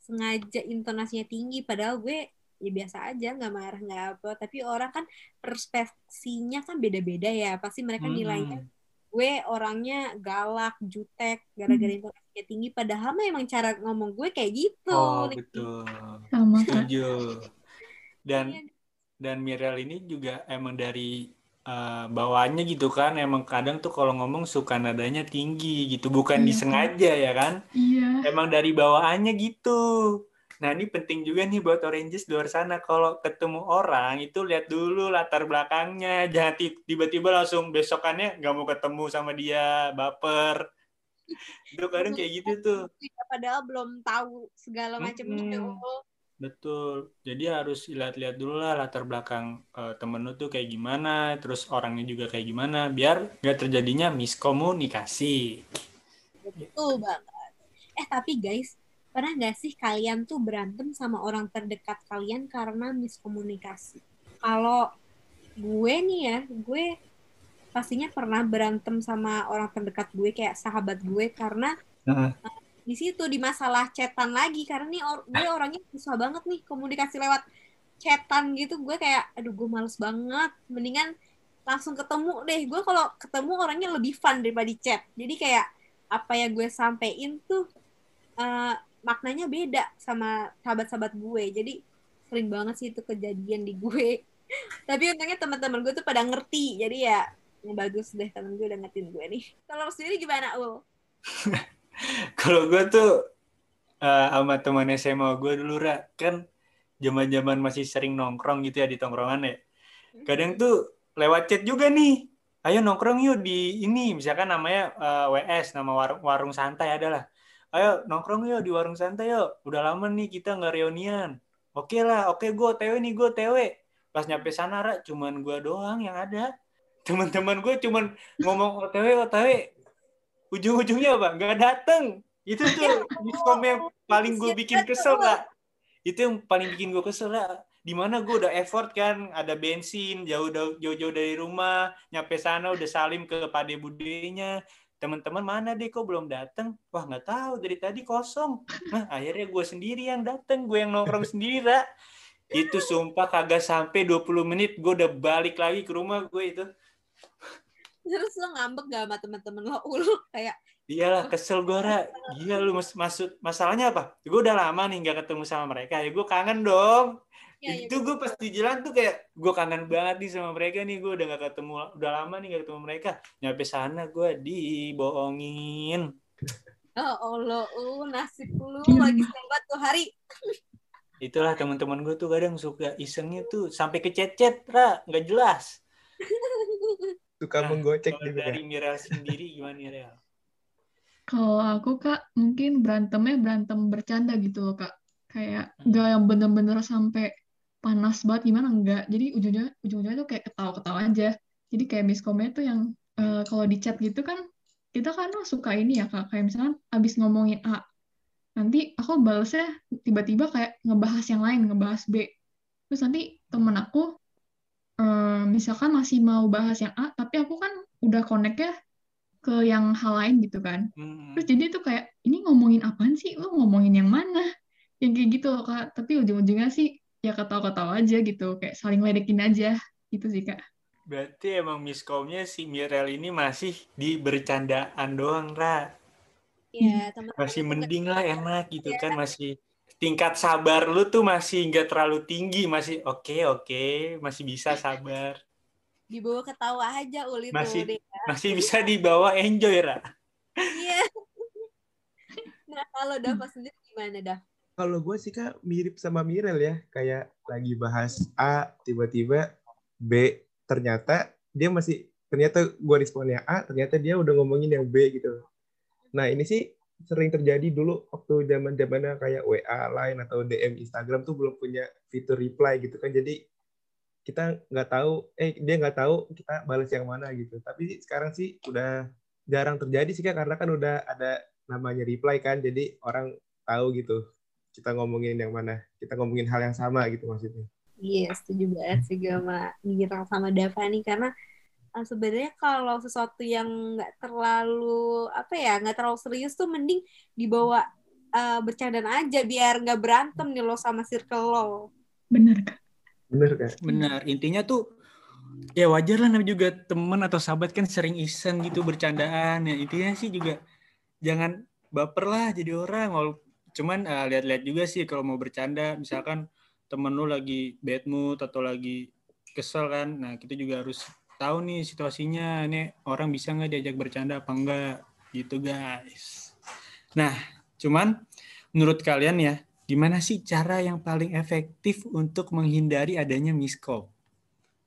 sengaja intonasinya tinggi padahal gue ya biasa aja nggak marah nggak apa tapi orang kan perspeksinya kan beda-beda ya pasti mereka Hmm. nilainya gue orangnya galak jutek gara-gara Hmm. intonasinya tinggi padahal mah emang cara ngomong gue kayak gitu Oh, Nih. betul. Sama. Setuju. Dan Iya. dan Mirel ini juga emang dari eh, bawaannya gitu kan, emang kadang tuh kalau ngomong suka nadanya tinggi gitu, bukan Iya, disengaja ya kan? Iya. Emang dari bawaannya gitu. Nah, ini penting juga nih buat Oranges di luar sana. Kalau ketemu orang, itu lihat dulu latar belakangnya. Jangan ti- tiba-tiba langsung besokannya nggak mau ketemu sama dia, baper. Itu kadang kayak gitu tuh. Ya, padahal belum tahu segala macamnya Mm-mm. oh. Betul. Jadi harus lihat-lihat dulu lah latar belakang eh, temen lu tuh kayak gimana, terus orangnya juga kayak gimana, biar nggak terjadinya miskomunikasi. Betul banget. Eh tapi guys, pernah nggak sih kalian tuh berantem sama orang terdekat kalian karena miskomunikasi? Kalau gue nih ya, gue pastinya pernah berantem sama orang terdekat gue kayak sahabat gue karena eh, di situ di masalah chatan lagi. Karena nih or- gue orangnya susah banget nih komunikasi lewat chatan gitu. Gue kayak aduh gue males banget. Mendingan langsung ketemu deh. Gue kalau ketemu orangnya lebih fun daripada di chat. Jadi kayak apa yang gue sampein tuh eh, maknanya beda sama sahabat-sahabat gue. Jadi sering banget sih itu kejadian di gue. (laughs) Tapi untungnya teman-teman gue tuh pada ngerti. Jadi ya yang bagus deh temen gue udah ngertiin gue nih. (laughs) Kalau sendiri gimana ul? (laughs) Kalau gue tuh eh, sama teman SMA gue dulu, Ra, kan zaman-zaman masih sering nongkrong gitu ya di tongkrongan ya. Kadang tuh lewat chat juga nih. Ayo nongkrong yuk di ini, misalkan namanya eh, WS, nama warung, warung santai adalah. Ayo nongkrong yuk di warung santai yuk. Udah lama nih kita nggak reunian. Oke lah, oke gue OTW nih, gue OTW. Pas nyampe sana, Ra, cuman gue doang yang ada. (laughs) Teman-teman gue cuman ngomong OTW, OTW. Ujung-ujungnya apa? Nggak dateng. Itu tuh (laughs) miskom yang paling gue bikin kesel, Ra. Itu yang paling bikin gue kesel, Ra. Di mana gue udah effort kan, ada bensin, jauh jauh-jauh dari rumah, nyampe sana udah salim ke pade budenya. Teman-teman mana deh kok belum dateng? Wah nggak tahu dari tadi kosong. Nah akhirnya gue sendiri yang dateng, gue yang nongkrong sendiri, Ra. Itu sumpah kagak sampai 20 menit gue udah balik lagi ke rumah gue itu. terus lo ngambek gak sama temen-temen lo ul kayak Iyalah kesel gue Ra. Gila lu mas maksud masalahnya apa? Gue udah lama nih nggak ketemu sama mereka. Ya gue kangen dong. Ya, ya, itu gue pas di jalan tuh kayak gue kangen banget nih sama mereka nih gue udah gak ketemu udah lama nih gak ketemu mereka. Nyampe sana gue dibohongin. Oh Allah uh nasib lu (laughs) lagi sempat tuh hari. Itulah teman-teman gue tuh kadang suka isengnya tuh sampai ke chat-chat ra nggak jelas. (laughs) Suka Nah, menggocek gitu dari Mirel sendiri gimana Mirel? Kalau aku Kak, mungkin berantemnya berantem bercanda gitu loh Kak. Kayak Hmm. nggak yang bener-bener sampai panas banget gimana enggak. Jadi ujungnya ujungnya tuh kayak ketawa-ketawa aja. Jadi kayak miskomnya tuh yang eh, kalau di chat gitu kan kita kan suka ini ya Kak, kayak misalkan abis ngomongin A, nanti aku balesnya tiba-tiba kayak ngebahas yang lain, ngebahas B. terus nanti temen aku eh, misalkan masih mau bahas yang A tapi aku kan udah connect ya ke yang hal lain gitu kan Hmm. terus jadi tuh kayak ini ngomongin apaan sih lu ngomongin yang mana yang kayak gitu loh kak tapi ujung-ujungnya sih ya ketawa-ketawa aja gitu kayak saling ledekin aja gitu sih kak Berarti emang miskomnya si Mirel ini masih di bercandaan doang, Ra. ya teman Masih mending lah, enak gitu kan. Masih tingkat sabar lu tuh masih nggak terlalu tinggi. Masih oke, oke. Masih bisa sabar. dibawa ketawa aja uli tuh Masih- deh Masih bisa dibawa enjoy, Ra. iya (laughs) nah kalau Dava sendiri gimana dah Kalau gue sih kak mirip sama Mirel ya, kayak lagi bahas A, tiba-tiba B, ternyata dia masih ternyata gue responnya A, ternyata dia udah ngomongin yang B gitu. Nah ini sih sering terjadi dulu waktu zaman zamannya kayak WA lain atau DM Instagram tuh belum punya fitur reply gitu kan, jadi kita nggak tahu, eh dia nggak tahu kita balas yang mana gitu. Tapi sekarang sih udah jarang terjadi sih kak, karena kan udah ada namanya reply kan, jadi orang tahu gitu kita ngomongin yang mana? Kita ngomongin hal yang sama gitu maksudnya. Iya, setuju banget sih gue sama Mira sama Dava nih karena uh, sebenarnya kalau sesuatu yang nggak terlalu apa ya nggak terlalu serius tuh mending dibawa uh, bercandaan aja biar nggak berantem nih lo sama circle lo. bener kak. Bener kan Benar. Intinya tuh ya wajar lah namanya juga temen atau sahabat kan sering iseng gitu bercandaan. Ya intinya sih juga jangan baper lah jadi orang Wal- cuman eh, lihat-lihat juga sih kalau mau bercanda. Misalkan temen lu lagi bad mood atau lagi kesel kan. Nah kita juga harus tahu nih situasinya. Ini orang bisa nggak diajak bercanda apa enggak gitu guys. Nah cuman menurut kalian ya gimana sih cara yang paling efektif untuk menghindari adanya miskom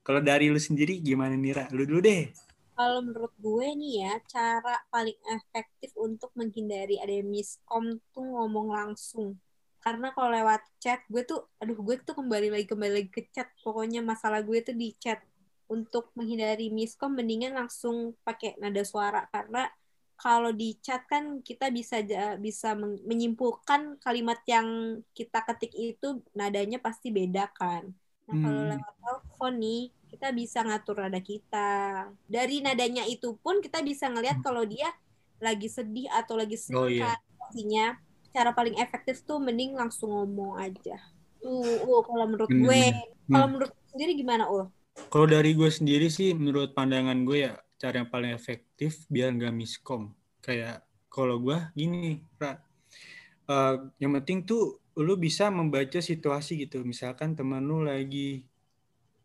kalau dari lu sendiri gimana Nira? Lu dulu deh. Kalau menurut gue nih ya cara paling efektif untuk menghindari ada miskom tuh ngomong langsung. Karena kalau lewat chat gue tuh, aduh gue tuh kembali lagi kembali lagi ke chat. Pokoknya masalah gue tuh di chat. Untuk menghindari miskom mendingan langsung pakai nada suara karena kalau di chat kan kita bisa bisa men- menyimpulkan kalimat yang kita ketik itu nadanya pasti beda kan. Nah, kalau Hmm. lewat telepon nih, kita bisa ngatur nada kita. Dari nadanya itu pun kita bisa ngelihat kalau dia lagi sedih atau lagi Oh, senang iya. kan. Artinya, cara paling efektif tuh mending langsung ngomong aja. Tuh, uh, kalau menurut Bener, gue. Kalau Hmm. menurut sendiri gimana, Ul? Kalau dari gue sendiri sih, menurut pandangan gue ya, cara yang paling efektif biar nggak miskom. Kayak kalau gue gini, Ra. Eh, yang penting tuh lu bisa membaca situasi gitu. Misalkan teman lu lagi,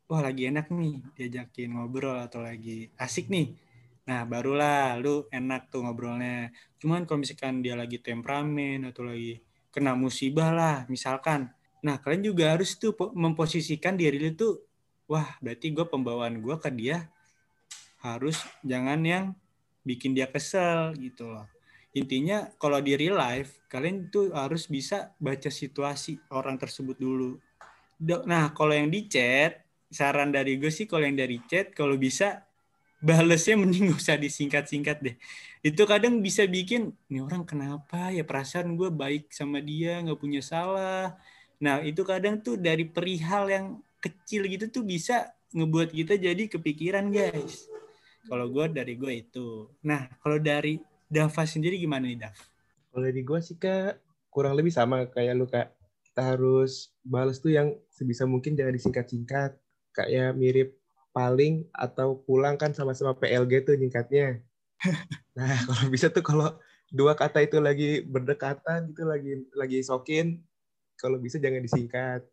wah lagi enak nih diajakin ngobrol atau lagi asik nih. Nah, barulah lu enak tuh ngobrolnya. Cuman kalau misalkan dia lagi temperamen atau lagi kena musibah lah, misalkan. Nah, kalian juga harus tuh po- memposisikan diri lu tuh, wah berarti gue pembawaan gue ke dia harus jangan yang bikin dia kesel gitu loh. Intinya kalau di real life, kalian tuh harus bisa baca situasi orang tersebut dulu. Nah, kalau yang di chat, saran dari gue sih kalau yang dari chat, kalau bisa balesnya mending gak usah disingkat-singkat deh. Itu kadang bisa bikin, nih orang kenapa ya perasaan gue baik sama dia, nggak punya salah. Nah, itu kadang tuh dari perihal yang kecil gitu tuh bisa ngebuat kita jadi kepikiran, guys. Kalau gue dari gue itu. Nah, kalau dari Dava sendiri gimana nih, Dav? kalau dari gue sih kak kurang lebih sama kayak lu kak kita harus balas tuh yang sebisa mungkin jangan disingkat-singkat kayak mirip paling atau pulang kan sama-sama PLG tuh nyingkatnya (laughs) nah kalau bisa tuh kalau dua kata itu lagi berdekatan gitu lagi lagi sokin kalau bisa jangan disingkat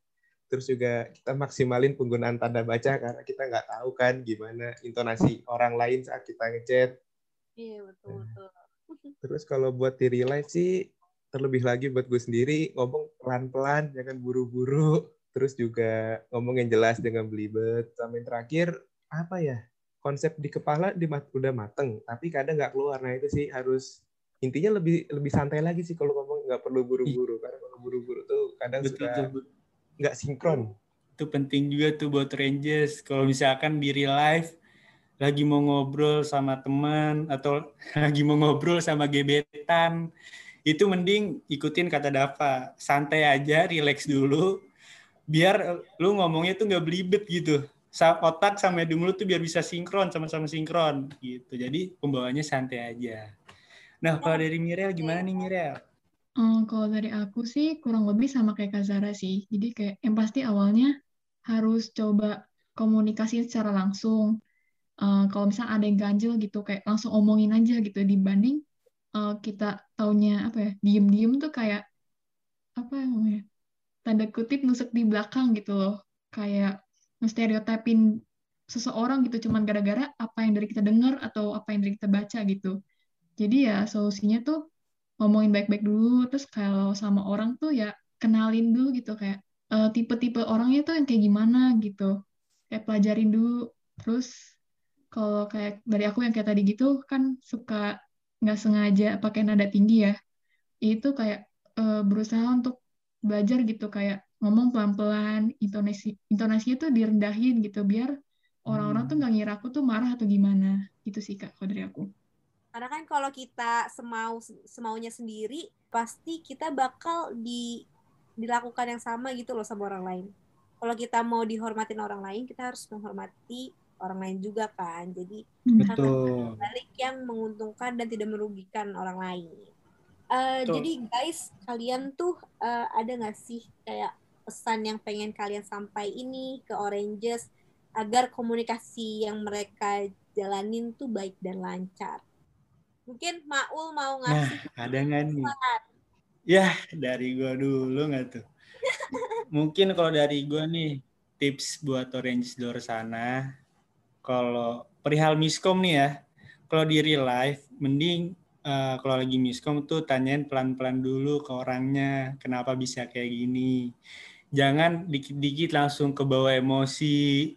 terus juga kita maksimalin penggunaan tanda baca karena kita nggak tahu kan gimana intonasi orang lain saat kita ngechat Iya, betul, betul. (laughs) Terus kalau buat di real life sih terlebih lagi buat gue sendiri ngomong pelan-pelan jangan buru-buru. Terus juga ngomong yang jelas dengan belibet. Sama yang terakhir apa ya konsep di kepala di udah mateng tapi kadang nggak keluar. Nah itu sih harus intinya lebih lebih santai lagi sih kalau ngomong nggak perlu buru-buru karena kalau buru-buru tuh kadang Betul, suka nggak sinkron. Itu penting juga tuh buat Rangers. Kalau misalkan di real life, lagi mau ngobrol sama teman atau (laughs) lagi mau ngobrol sama gebetan, itu mending ikutin kata Dava. Santai aja, relax dulu. Biar lu ngomongnya tuh nggak belibet gitu. Otak sama di mulut tuh biar bisa sinkron sama-sama sinkron gitu. Jadi pembawaannya santai aja. Nah, kalau dari Mirel gimana nih Mirel? Hmm, kalau dari aku sih kurang lebih sama kayak Kak Zara sih. Jadi kayak yang pasti awalnya harus coba komunikasi secara langsung. Uh, kalau misalnya ada yang ganjil gitu, kayak langsung omongin aja gitu dibanding uh, kita taunya apa ya diem-diem tuh kayak apa ya namanya tanda kutip nusuk di belakang gitu loh. Kayak nge-stereotypin seseorang gitu cuman gara-gara apa yang dari kita dengar atau apa yang dari kita baca gitu. Jadi ya solusinya tuh ngomongin baik-baik dulu terus kalau sama orang tuh ya kenalin dulu gitu kayak uh, tipe-tipe orangnya tuh yang kayak gimana gitu. Kayak pelajarin dulu. Terus kalau kayak dari aku yang kayak tadi gitu kan suka nggak sengaja pakai nada tinggi ya. Itu kayak uh, berusaha untuk belajar gitu kayak ngomong pelan-pelan intonasi intonasinya tuh direndahin gitu biar orang-orang tuh hmm. nggak ngira aku tuh marah atau gimana. Gitu sih kak kalau dari aku. Karena kan kalau kita semau semaunya sendiri pasti kita bakal di dilakukan yang sama gitu loh sama orang lain. Kalau kita mau dihormatin orang lain kita harus menghormati orang lain juga kan. Jadi betul. balik yang menguntungkan dan tidak merugikan orang lain uh, jadi guys kalian tuh uh, ada nggak sih kayak pesan yang pengen kalian sampai ini ke Oranges agar komunikasi yang mereka jalanin tuh baik dan lancar? Mungkin Maul mau ngasih nah, ada nggak nih? ya dari gua dulu nggak tuh? (laughs) Mungkin kalau dari gue nih tips buat orange door sana kalau perihal miskom nih ya kalau di real life mending uh, kalau lagi miskom tuh tanyain pelan-pelan dulu ke orangnya kenapa bisa kayak gini jangan dikit-dikit langsung ke bawah emosi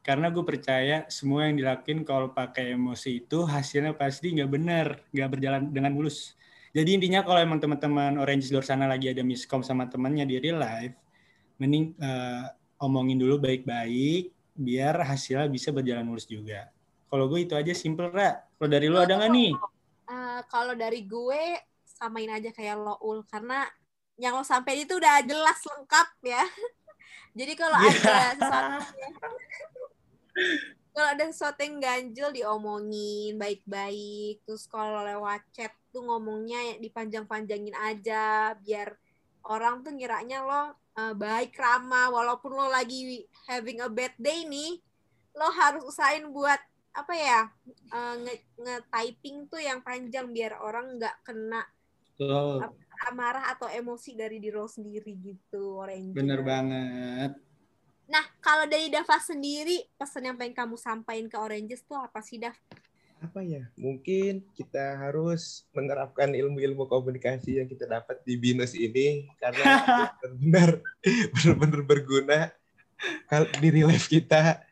karena gue percaya semua yang dilakuin kalau pakai emosi itu hasilnya pasti nggak benar nggak berjalan dengan mulus jadi intinya kalau emang teman-teman Orange Door sana lagi ada miskom sama temannya di real life mending uh, omongin dulu baik-baik biar hasilnya bisa berjalan mulus juga. Kalau gue itu aja simple, Ra. Kalau dari lu ada nggak nih? Uh, kalau dari gue samain aja kayak lo ul karena yang lo sampai itu udah jelas lengkap ya. (laughs) Jadi kalau yeah. ada sesuatu (laughs) kalau ada sesuatu yang ganjil diomongin baik-baik. Terus kalau lewat chat tuh ngomongnya dipanjang-panjangin aja biar orang tuh ngiranya lo uh, baik ramah walaupun lo lagi having a bad day nih lo harus usahain buat apa ya uh, nge-typing tuh yang panjang biar orang nggak kena oh. amarah atau emosi dari diri sendiri gitu orang bener banget nah kalau dari Dava sendiri pesan yang pengen kamu sampaikan ke Oranges tuh apa sih Dav? apa ya mungkin kita harus menerapkan ilmu-ilmu komunikasi yang kita dapat di binus ini karena (laughs) benar-benar benar-benar berguna kalau di real life kita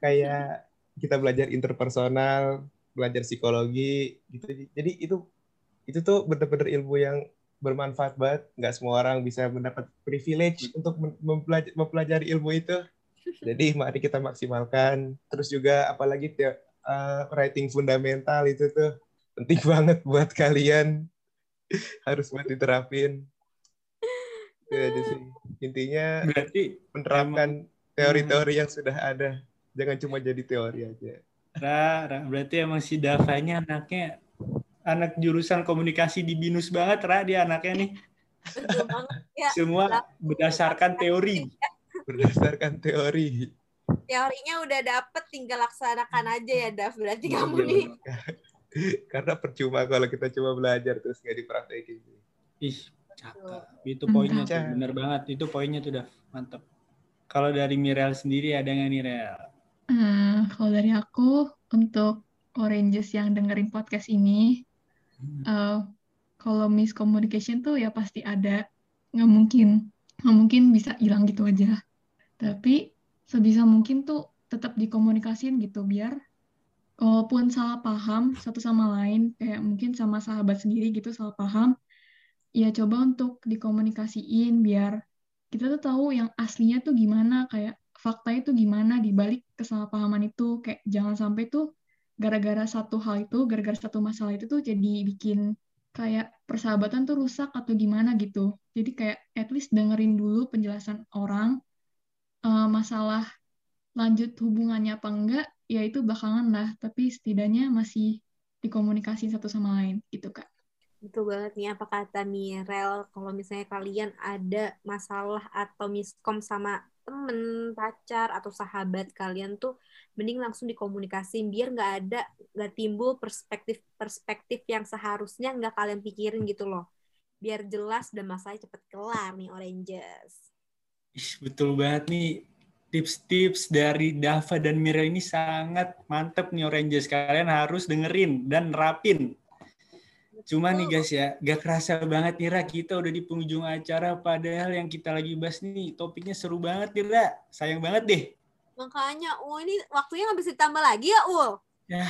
kayak kita belajar interpersonal belajar psikologi gitu. Jadi itu itu tuh benar-benar ilmu yang bermanfaat banget. Nggak semua orang bisa mendapat privilege untuk mempelajari, mempelajari ilmu itu. (laughs) Jadi mari kita maksimalkan. Terus juga apalagi uh, writing fundamental itu tuh penting banget buat kalian. (laughs) Harus buat diterapin. Itu aja sih. Intinya berarti menerapkan teori-teori yang sudah ada jangan cuma jadi teori aja. Ra, Ra, berarti emang si Davanya anaknya anak jurusan komunikasi di binus banget Ra dia anaknya nih. Ya, semua berdasarkan teori. Berdasarkan teori. Teorinya udah dapet tinggal laksanakan aja ya Dav. Berarti iya, kamu nih. (laughs) Karena percuma kalau kita cuma belajar terus nggak dipraktekin. Ih cakep. Itu poinnya tuh. Bener banget. Itu poinnya tuh Dav. Mantap kalau dari Mirel sendiri ada nggak nih Rel? Uh, kalau dari aku untuk Oranges yang dengerin podcast ini, uh, kalau miscommunication tuh ya pasti ada, nggak mungkin, nggak mungkin bisa hilang gitu aja. Tapi sebisa mungkin tuh tetap dikomunikasin gitu biar walaupun salah paham satu sama lain kayak mungkin sama sahabat sendiri gitu salah paham ya coba untuk dikomunikasiin biar kita tuh tahu yang aslinya tuh gimana. Kayak fakta itu gimana di balik kesalahpahaman itu? Kayak jangan sampai tuh gara-gara satu hal itu gara-gara satu masalah itu tuh jadi bikin kayak persahabatan tuh rusak atau gimana gitu. Jadi kayak at least dengerin dulu penjelasan orang uh, masalah lanjut hubungannya apa enggak ya itu belakangan lah. Tapi setidaknya masih dikomunikasi satu sama lain gitu kak. Betul banget nih apa kata Mirel kalau misalnya kalian ada masalah atau miskom sama temen, pacar atau sahabat kalian tuh mending langsung dikomunikasiin biar nggak ada nggak timbul perspektif-perspektif yang seharusnya nggak kalian pikirin gitu loh. Biar jelas dan masalahnya cepet kelar nih Oranges. Betul banget nih tips-tips dari Dava dan Mirel ini sangat mantep nih Oranges. Kalian harus dengerin dan rapin Cuma nih guys ya, gak kerasa banget nih Ra, kita udah di penghujung acara padahal yang kita lagi bahas nih topiknya seru banget nih Ra. Sayang banget deh. Makanya, oh ini waktunya nggak bisa ditambah lagi ya Ul? Ya,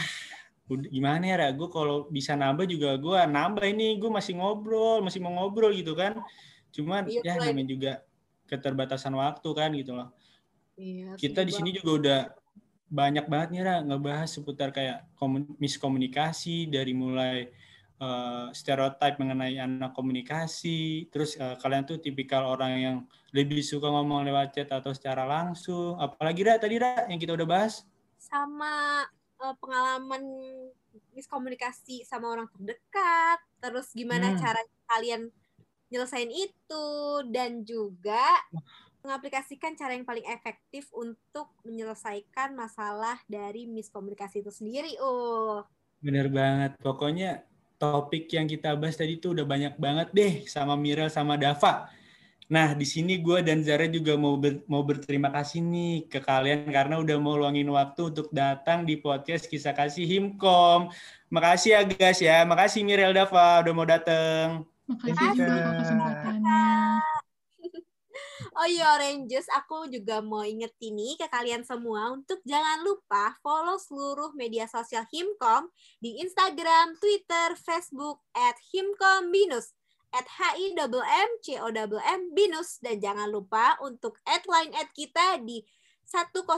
udah, gimana ya Ra, gue kalau bisa nambah juga gue nambah ini, gue masih ngobrol, masih mau ngobrol gitu kan. Cuman iya, ya namanya juga keterbatasan waktu kan gitu loh. Iya, kita di sini juga udah banyak banget nih Ra, ngebahas seputar kayak miskomunikasi dari mulai uh, stereotip mengenai anak komunikasi. Terus uh, kalian tuh tipikal orang yang lebih suka ngomong lewat chat atau secara langsung. Apalagi dah tadi dah yang kita udah bahas? Sama uh, pengalaman miskomunikasi sama orang terdekat. Terus gimana hmm. cara kalian nyelesain itu dan juga mengaplikasikan cara yang paling efektif untuk menyelesaikan masalah dari miskomunikasi itu sendiri. Oh. Bener banget. Pokoknya topik yang kita bahas tadi tuh udah banyak banget deh sama Mirel sama Dava. Nah, di sini gue dan Zara juga mau ber, mau berterima kasih nih ke kalian karena udah mau luangin waktu untuk datang di podcast Kisah Kasih Himkom. Makasih ya guys ya. Makasih Mirel Dava udah mau datang. Makasih juga kesempatannya. Oh iya Oranges, aku juga mau inget ini ke kalian semua untuk jangan lupa follow seluruh media sosial Himkom di Instagram, Twitter, Facebook at Himkom Binus at h i m c o m binus dan jangan lupa untuk add line at kita di 101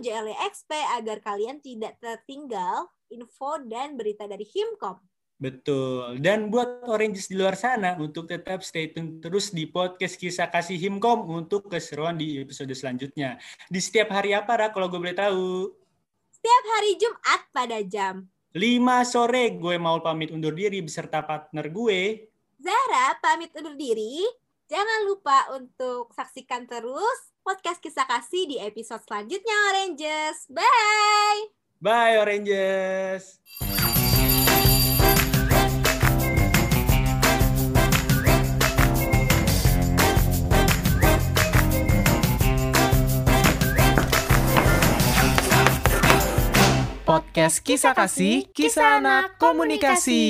JLEXP agar kalian tidak tertinggal info dan berita dari Himkom. Betul. Dan buat Oranges di luar sana untuk tetap stay tune terus di podcast Kisah Kasih Himkom untuk keseruan di episode selanjutnya. Di setiap hari apa, Ra, kalau gue boleh tahu? Setiap hari Jumat pada jam 5 sore gue mau pamit undur diri beserta partner gue. Zara pamit undur diri. Jangan lupa untuk saksikan terus podcast Kisah Kasih di episode selanjutnya Oranges. Bye! Bye Oranges! Podcast Kisah Kasih, Kisah Anak Komunikasi.